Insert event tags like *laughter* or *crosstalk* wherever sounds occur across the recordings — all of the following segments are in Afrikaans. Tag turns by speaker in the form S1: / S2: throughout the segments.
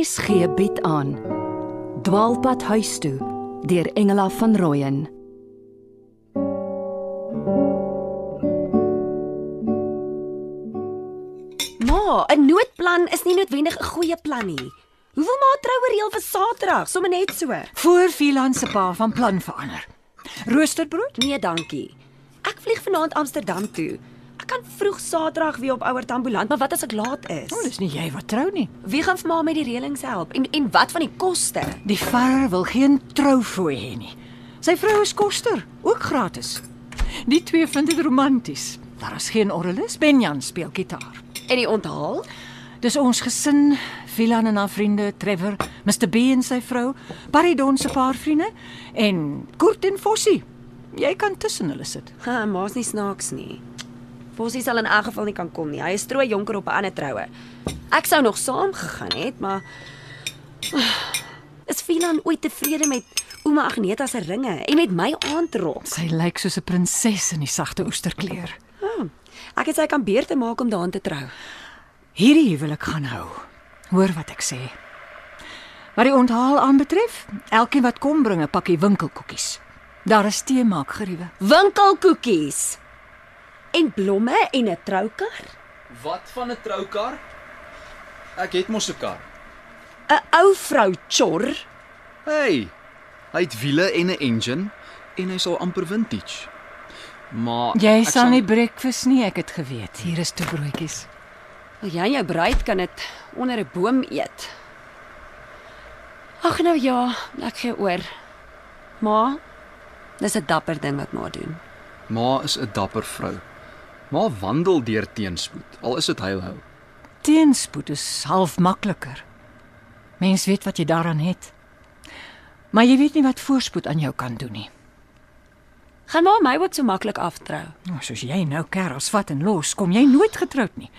S1: RSG bied aan Dwaalpad huis toe deur Engela van Rooyen
S2: Ma, 'n noodplan is nie noodwendig 'n goeie plan nie. Hoeveel ma troue reël vir Saterdag, sommer net so.
S3: Voor Philan se pa van plan verander. Roosterbrood?
S2: Nee, dankie. Ek vlieg vanaand Amsterdam toe. Kan vroeg Saterdag weer op Ouer Tambo land, maar wat as ek laat is?
S3: Oh, dis nie jy wat trou nie.
S2: Wie gaan vir ma met die reëlings help? En en wat van die koste?
S3: Die vader wil geen troufooi hê nie. Sy vrou is koster, ook gratis. Die twee vind dit romanties. Daar is geen orgelis, Benjan speel gitaar.
S2: En die onthaal?
S3: Dis ons gesin, Philan en haar vriende, Trevor, Mr B en sy vrou, Paridon se paar vriende en Kurt en Fossie. Jy kan tussen hulle sit.
S2: Ha, ma's nie snaaks nie. Fossie sal in elk geval nie kan kom nie. Hy is strooi jonker op 'n ander troue. Ek sou nog saam gegaan het, maar *sighs* is Philan ooit tevrede met ouma Agneta se ringe en met my aandrok?
S3: Sy lyk soos 'n prinses in die sagte oesterkleur.
S2: Oh, ek het sy kan beurte maak om daaraan te trou.
S3: Hierdie huwelik gaan hou. Hoor wat ek sê. Wat die onthaal aanbetref, elkeen wat kom bring 'n pakkie winkelkoekies. Daar is tee maak geriewe.
S2: Winkelkoekies. En blomme en 'n troukar?
S4: Wat van 'n troukar? Ek het mos 'n kar.
S2: 'n Ou vrou chor.
S4: Hey, hy het wiele en 'n engine en hy's al amper vintage. Maar
S3: Jy sal nie breakfast nie, ek het geweet. Hier is toe broodjies.
S2: Jy en jou bruid kan dit onder 'n boom eet. Ag nou ja, ek gee oor. Ma, dis 'n dapper ding wat ma doen.
S4: Ma is 'n dapper vrou. Ma wandel deur teenspoed, al is dit heilhou.
S3: Teenspoed is half makliker. Mens weet wat jy daaraan het. Maar jy weet nie wat voorspoed aan jou kan doen nie.
S2: Gaan ma my ook so maklik aftrou?
S3: Nou, soos jy nou kerels vat en los, kom jy nooit getroud nie.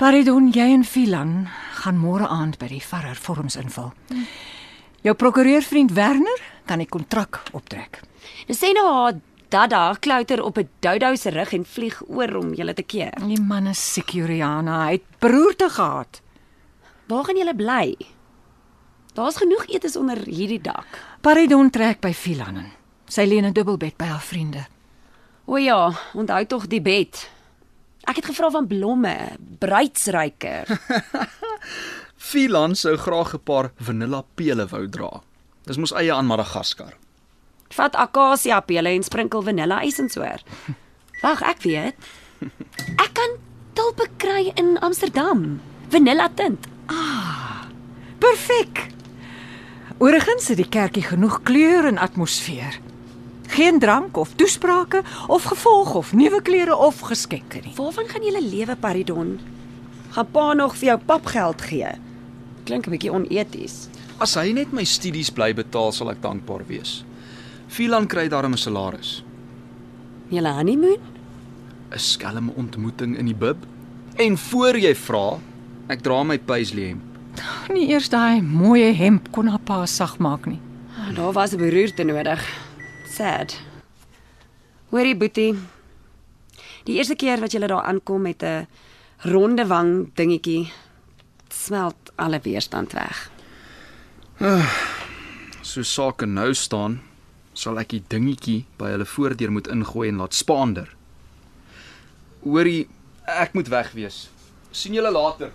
S3: Paridon, jy en Philan gaan môre aand by die Farrer vorms invul. Jou prokureurvriend Werner kan die kontrak optrek.
S2: Dis sê nou haar dada klouter op 'n doudou se rug en vlieg oor om julle te keer.
S3: Die man is siek, Juliana, hy het beroerte gehad.
S2: Waar gaan julle bly? Daar's genoeg etes onder hierdie dak.
S3: Paridon trek by Philan in. Sy leen 'n dubbelbed by haar vriende.
S2: O ja, onthou tog die bed. Ek het gevra van blomme, bruidsryker. *laughs*
S4: Philan sou graag 'n paar vanilla pele wou dra. Dis mos eie aan Madagaskar.
S2: Vat akasia pele en sprinkel vanilla ys en soor. Wag, ek weet. Ek kan tulpe kry in Amsterdam. Vanilla tint.
S3: Perfek. Oorigens het die kerkie genoeg kleur en atmosfeer. Geen drank of toesprake of gevolg of nuwe klere of geskenke nie.
S2: Waarvan gaan julle lewe, Paridon? Gaan pa nog vir jou papgeld gee? Klink 'n bietjie oneties.
S4: As hy net my studies bly betaal, sal ek dankbaar wees. Philan kry daarom 'n salaris,
S2: Julle honeymoon?
S4: 'n skelm ontmoeting in die bib. En voor jy vra, ek dra my paisley hemp.
S3: Nie eers daai mooi hemp kon haar pa sag maak nie.
S2: Oh, daar was 'n beroerte nodig. Sad. Hoorie Boetie. Die eerste keer wat jy daar aankom met 'n ronde wang dingetjie, smelt alle weerstand weg.
S4: So sake nou staan, sal ek die dingetjie by hulle voordeur moet ingooi en laat spaander. Hoorie, ek moet weg wees. sien julle later.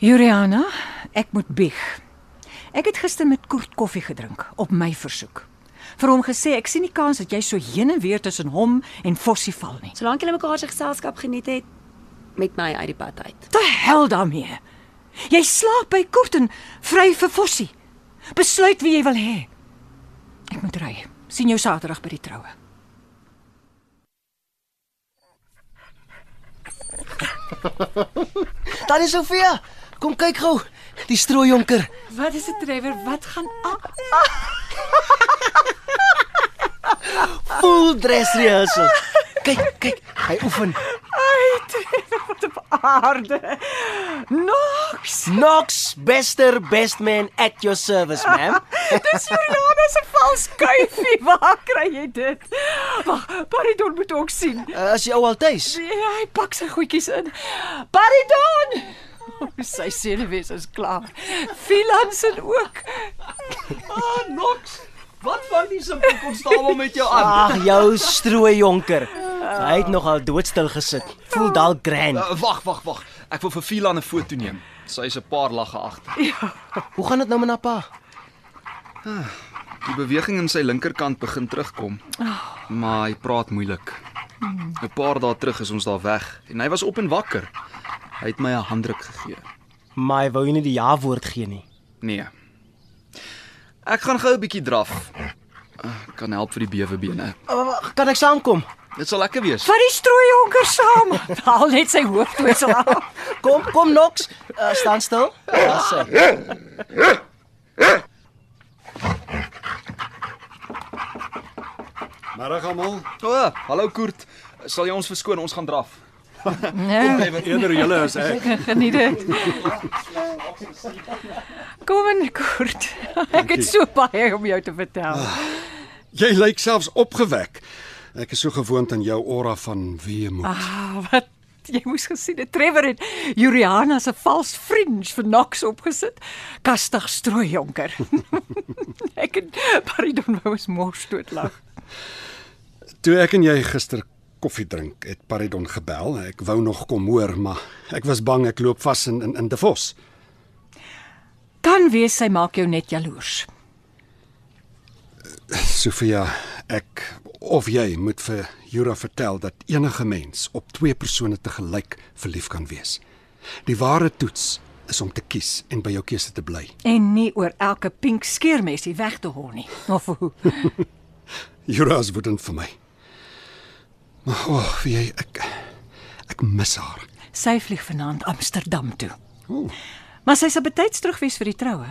S3: Juliana, ek moet bieg. Ek het gister met Kurt koffie gedrink op my versoek. Vir hom gesê ek sien nie kans dat jy so heen en weer tussen hom en Fossie val nie.
S2: Solank julle mekaar se geselskap geniet het, met my uit die pad uit.
S3: Te hel daarmee. Jy slaap by Kurt en vry vir Fossie. Besluit wie jy wil hê. Ek moet ry. sien jou Saterdag by die troue. *laughs*
S5: Daar is Sofia. Kom kyk gou. Die strooijonker.
S3: Wat is dit Trevor? Wat gaan aan? *laughs*
S5: Full dress rehearsal. Kyk, kyk. Hy oefen.
S3: Ai, Trevor, wat op aarde. Nox.
S5: Knox, bester best man at your service, ma'am. *laughs*
S3: Dis Juliana se vals kuifie. *laughs* Waar kry jy dit? Wag, Paridon moet ook sien.
S5: Uh, as jy ou al tuis.
S3: Ja, hy pak sy goedjies in. Paridon! Sy senuwees is klaar. Filan se ook.
S4: Ah, Nox. Wat van die simpel konstabel met jou aan?
S5: Ag, jou strooi jonker. Hy het nogal doodstil gesit. Voel dalk grand.
S4: Uh, wag, wag, wag. Ek wil vir Filan 'n foto neem. Sy is 'n paar lagge agter.
S5: Hoe gaan dit nou met Napa?
S4: Die beweging in sy linkerkant begin terugkom. Maar hy praat moeilik. 'n Paar dae terug is ons daar weg en hy was op en wakker. Hy het my 'n handdruk gegee.
S5: Maar hy wou nie die ja-woord gee nie.
S4: Nee. Ek gaan gou 'n bietjie draf. Uh, Kan help vir die bewe bene.
S5: Uh, Kan ek saamkom?
S4: Dit sal lekker wees.
S3: Vat die strooijonker saam. *laughs* Haal net sy hooftoesel af.
S5: Kom, kom Nox. Uh, staan stil. *laughs* Ja, sê.
S6: Middag almal.
S4: O, oh, hallo Koert. Sal jy ons verskoon, ons gaan draf.
S3: Nee,
S6: Eerder julle as ek. *laughs*
S3: geniet dit. Kom in, Kurt. Ek het so baie om jou te vertel.
S6: Jy lyk selfs opgewek. Ek is so gewoond aan jou aura van weemoed.
S3: Ah, wat jy moes gesien het. Trevor het Juliana se vals fringe vir Knox opgesit. Kastig strooijonker. *laughs* ek en Paridon wou ons mors doodlag. *laughs*
S6: Toe ek en jy gister koffie drink, het Paridon gebel. Ek wou nog kom hoor, maar ek was bang ek loop vas in in, in Devos.
S3: Kan wees sy maak jou net jaloers.
S6: Sofia, ek of jy moet vir Jura vertel dat enige mens op twee persone te gelyk verlief kan wees. Die ware toets is om te kies en by jou keuse te bly.
S3: En nie oor elke pink skeermesie weg te hol nie. Of hoe? *laughs*
S6: Jura is woedend vir my. Maar o, oh, jy ek ek mis haar.
S3: Sy vlieg vanaand Amsterdam toe.
S6: O,
S3: Maar sy sal betyds terug wees vir die troue.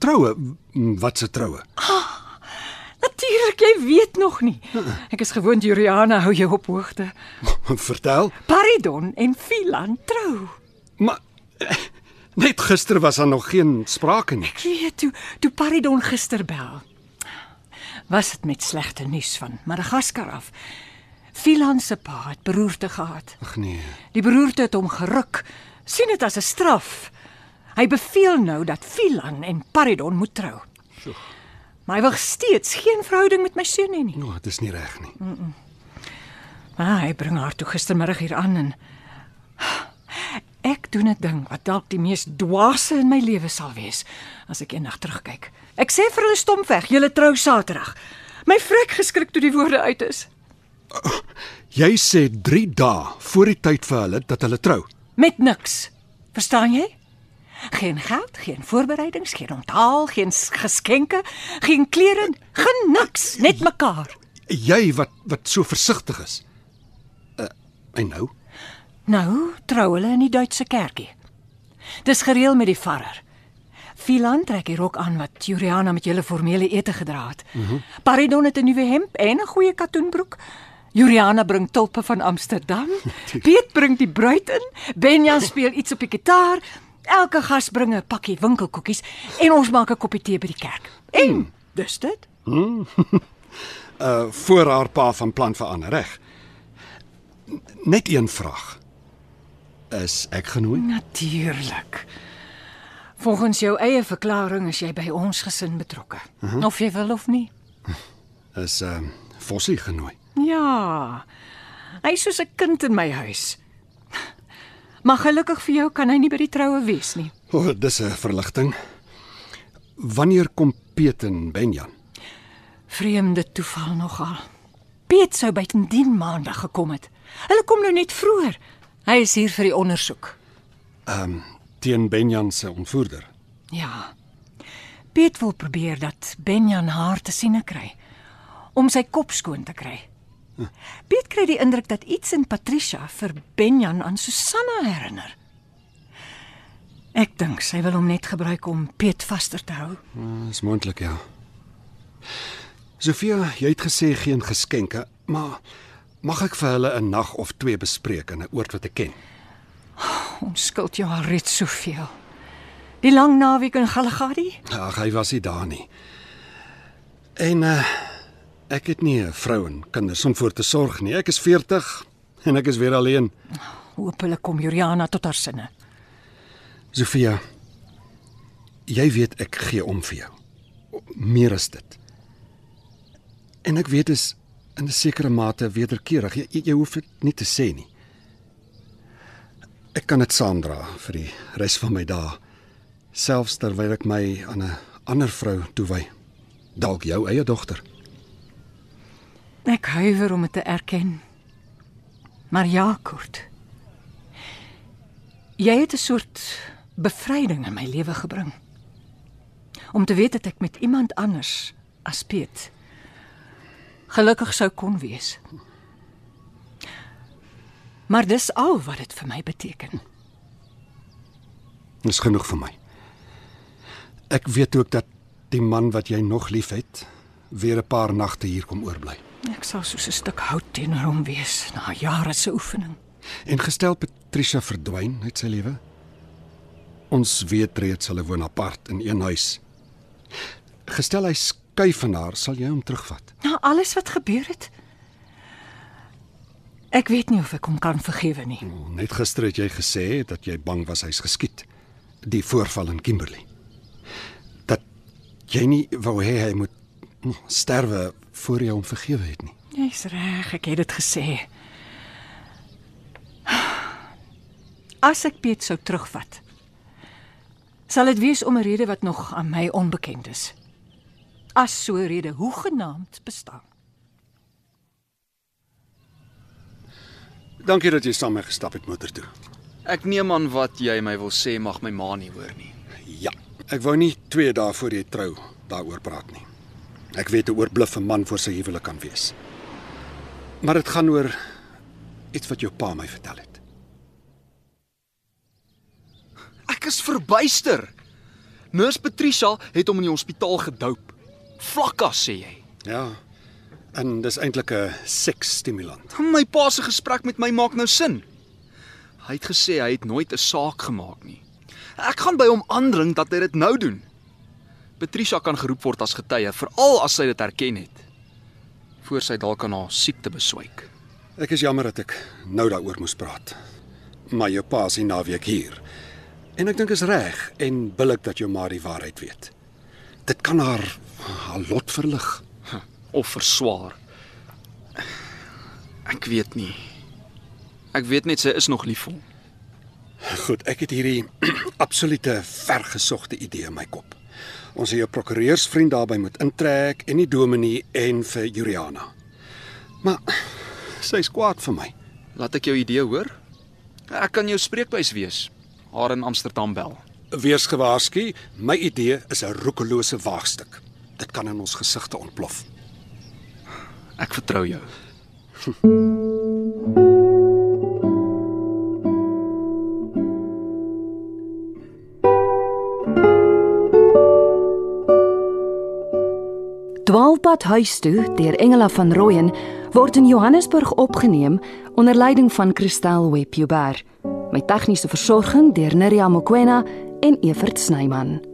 S6: troue, wat se troue?
S3: Natuurlik, jy weet nog nie. Ek is gewoond Juliana hou jou op hoogte. *laughs*
S6: Vertel.
S3: Paridon en Filan trou.
S6: Maar eh, net gister was daar nog geen sprake nie.
S3: Ek weet toe toe Paridon gister bel. Was dit met slegte nuus van Madagaskar af. Filan se pa het beroerte gehad.
S6: Ag nee.
S3: Die beroerte het hom geruk. sien dit as 'n straf. Hy beveel nou dat Filan en Paridon moet trou. Maar hy wil steeds geen verhouding met my seun hê nie.
S6: No, dit is nie reg nie.
S3: Maar hy bring haar toe gistermiddag hier aan en ek doen 'n ding wat dalk die mees dwaase in my lewe sal wees as ek eendag terugkyk. Ek sê vir hulle stompweg, julle trou Saterdag. My vrek geskrik toe die woorde uit is.
S6: Jy sê 3 dae voor die tyd vir hulle dat hulle trou.
S3: Met niks. Verstaan jy? Geen geld, geen voorbereidings, geen onthaal, geen geskenke, geen klere, geen niks, net mekaar.
S6: Jy wat wat so versigtig is. Uh, en nou?
S3: Nou, trou hulle in die Duitse kerkie. Dis gereël met die varrer. Filan trek die rok aan wat Juliana met julle formele ete gedra het. Mm -hmm. Paridon het 'n nuwe hemp en 'n goeie katoenbroek. Juliana bring tulpe van Amsterdam. *laughs* Piet bring die bruid in. Benja speel iets op die gitaar. Elke gas bring 'n pakkie winkelkoekies en ons maak 'n koppie tee by die kerk. En dis dit. *laughs*
S6: Uh voor haar pa van plan verander, reg? Net een vraag. Is ek genooi?
S3: Natuurlik. Volgens jou eie verklaring is jy by ons gesin betrokke. Uh -huh. Of jy wil of nie.
S6: Is uh Fossie genooi?
S3: Ja. Hy's soos 'n kind in my huis. Maar gelukkig vir jou kan hy nie by die troue wees nie.
S6: O, oh, dis 'n verligting. Wanneer kom Piet en Benjan?
S3: Vreemde toeval nogal. Piet sou bytendien maandag gekom het. Hulle kom nou net vroeër. Hy is hier vir die ondersoek.
S6: Teen Benjan se ontvoerder.
S3: Ja. Piet wil probeer dat Benjan haar te siene kry om sy kop skoon te kry. Piet kry die indruk dat iets in Patricia vir Benjan aan Susanna herinner. Ek dink sy wil hom net gebruik om Piet vaster te hou.
S6: Uh, is moontlik ja. Sofia, jy het gesê geen geskenke, maar mag ek vir hulle 'n nag of twee bespreek in 'n oord wat ek ken?
S3: Ons skuld jou al reeds soveel. Die lang naweek in Galagadi?
S6: Ag, hy was nie daar nie. En uh ek het nie 'n vrou en kinders om voor te sorg nie. Ek is 40 en ek is weer alleen.
S3: Hoop hulle kom Juliana tot haar sinne.
S6: Sofia, jy weet ek gee om vir jou. Meer as dit. En ek weet is in 'n sekere mate wederkerig. Jy, jy hoef dit nie te sê nie. Ek kan dit saamdra vir die res van my dae, selfs terwyl ek my aan 'n ander vrou toewy. Dalk jou eie dogter.
S3: Ek huiwer om dit te erken. Maar ja, Kurt. Jy het 'n soort bevryding in my lewe gebring. Om te weet dat ek met iemand anders as Piet gelukkig sou kon wees. Maar dis al wat dit vir my beteken.
S6: Dis genoeg vir my. Ek weet ook dat die man wat jy nog liefhet, weer 'n paar nagte hier kom oorbly.
S3: Ek sal soos 'n stuk hout teenoor hom wees na jare se oefening.
S6: En gestel Patricia verdwyn uit sy lewe. Ons weet reeds hulle woon apart in een huis. Gestel hy skuif van haar, sal jy hom terugvat.
S3: Na alles wat gebeur het. Ek weet nie of ek hom kan vergewe nie.
S6: Net gister het jy gesê dat jy bang was hy's geskiet. Die voorval in Kimberley. Dat jy nie wou hê hy moet hm, sterwe voor jy hom vergewe het nie.
S3: Jy's reg, ek het dit gesê. As ek Piet sou terugvat, sal dit wees om 'n rede wat nog aan my onbekend is. As so 'n rede hoegenaamd bestaan.
S6: Dankie dat jy saam met my gestap het motor toe.
S4: Ek neem aan wat jy my wil sê mag my ma nie hoor nie.
S6: Ja, ek wou nie 2 dae voor jy trou daaroor praat nie. Ek weet 'n oorbluffe man voor sy huwelik kan wees. Maar dit gaan oor iets wat jou pa my vertel het.
S4: Ek is verbuister. Nurse Patricia het hom in die hospitaal gedoop. Vlakkas sê jy.
S6: Ja. En dis eintlik 'n seksstimulant.
S4: My pa se gesprek met my maak nou sin. Hy het gesê hy het nooit 'n saak gemaak nie. Ek gaan by hom aandring dat hy dit nou doen. Patricia kan geroep word as getuie, veral as sy dit erken het. Voor sy dalk aan haar siekte beswyk.
S6: Ek is jammer dat ek nou daaroor moes praat. Maar jou pa is die naweek hier. En ek dink is reg en billik dat jou ma die waarheid weet. Dit kan haar haar lot verlig.
S4: of verswaar. Ek weet nie. Ek weet net sy is nog lief vir hom.
S6: Goed, ek het hierdie *clears throat* absolute vergesogte idee in my kop. Ons het jou prokureursvriend daarby moet intrek en die dominee en vir Juliana. Maar sy's kwaad vir my.
S4: Laat ek jou idee hoor. Ek kan jou spreekbuis wees. Haar in Amsterdam bel.
S6: Wees gewaarsku, my idee is 'n roekelose waagstuk. Dit kan in ons gesigte ontplof.
S4: Ek vertrou jou. *laughs*
S1: Dwaalpad huis toe deur Engela van Rooyen word in Johannesburg opgeneem onder leiding van Christel Webjuber met tegniese versorging deur Neriya Mkwena en Evert Snyman.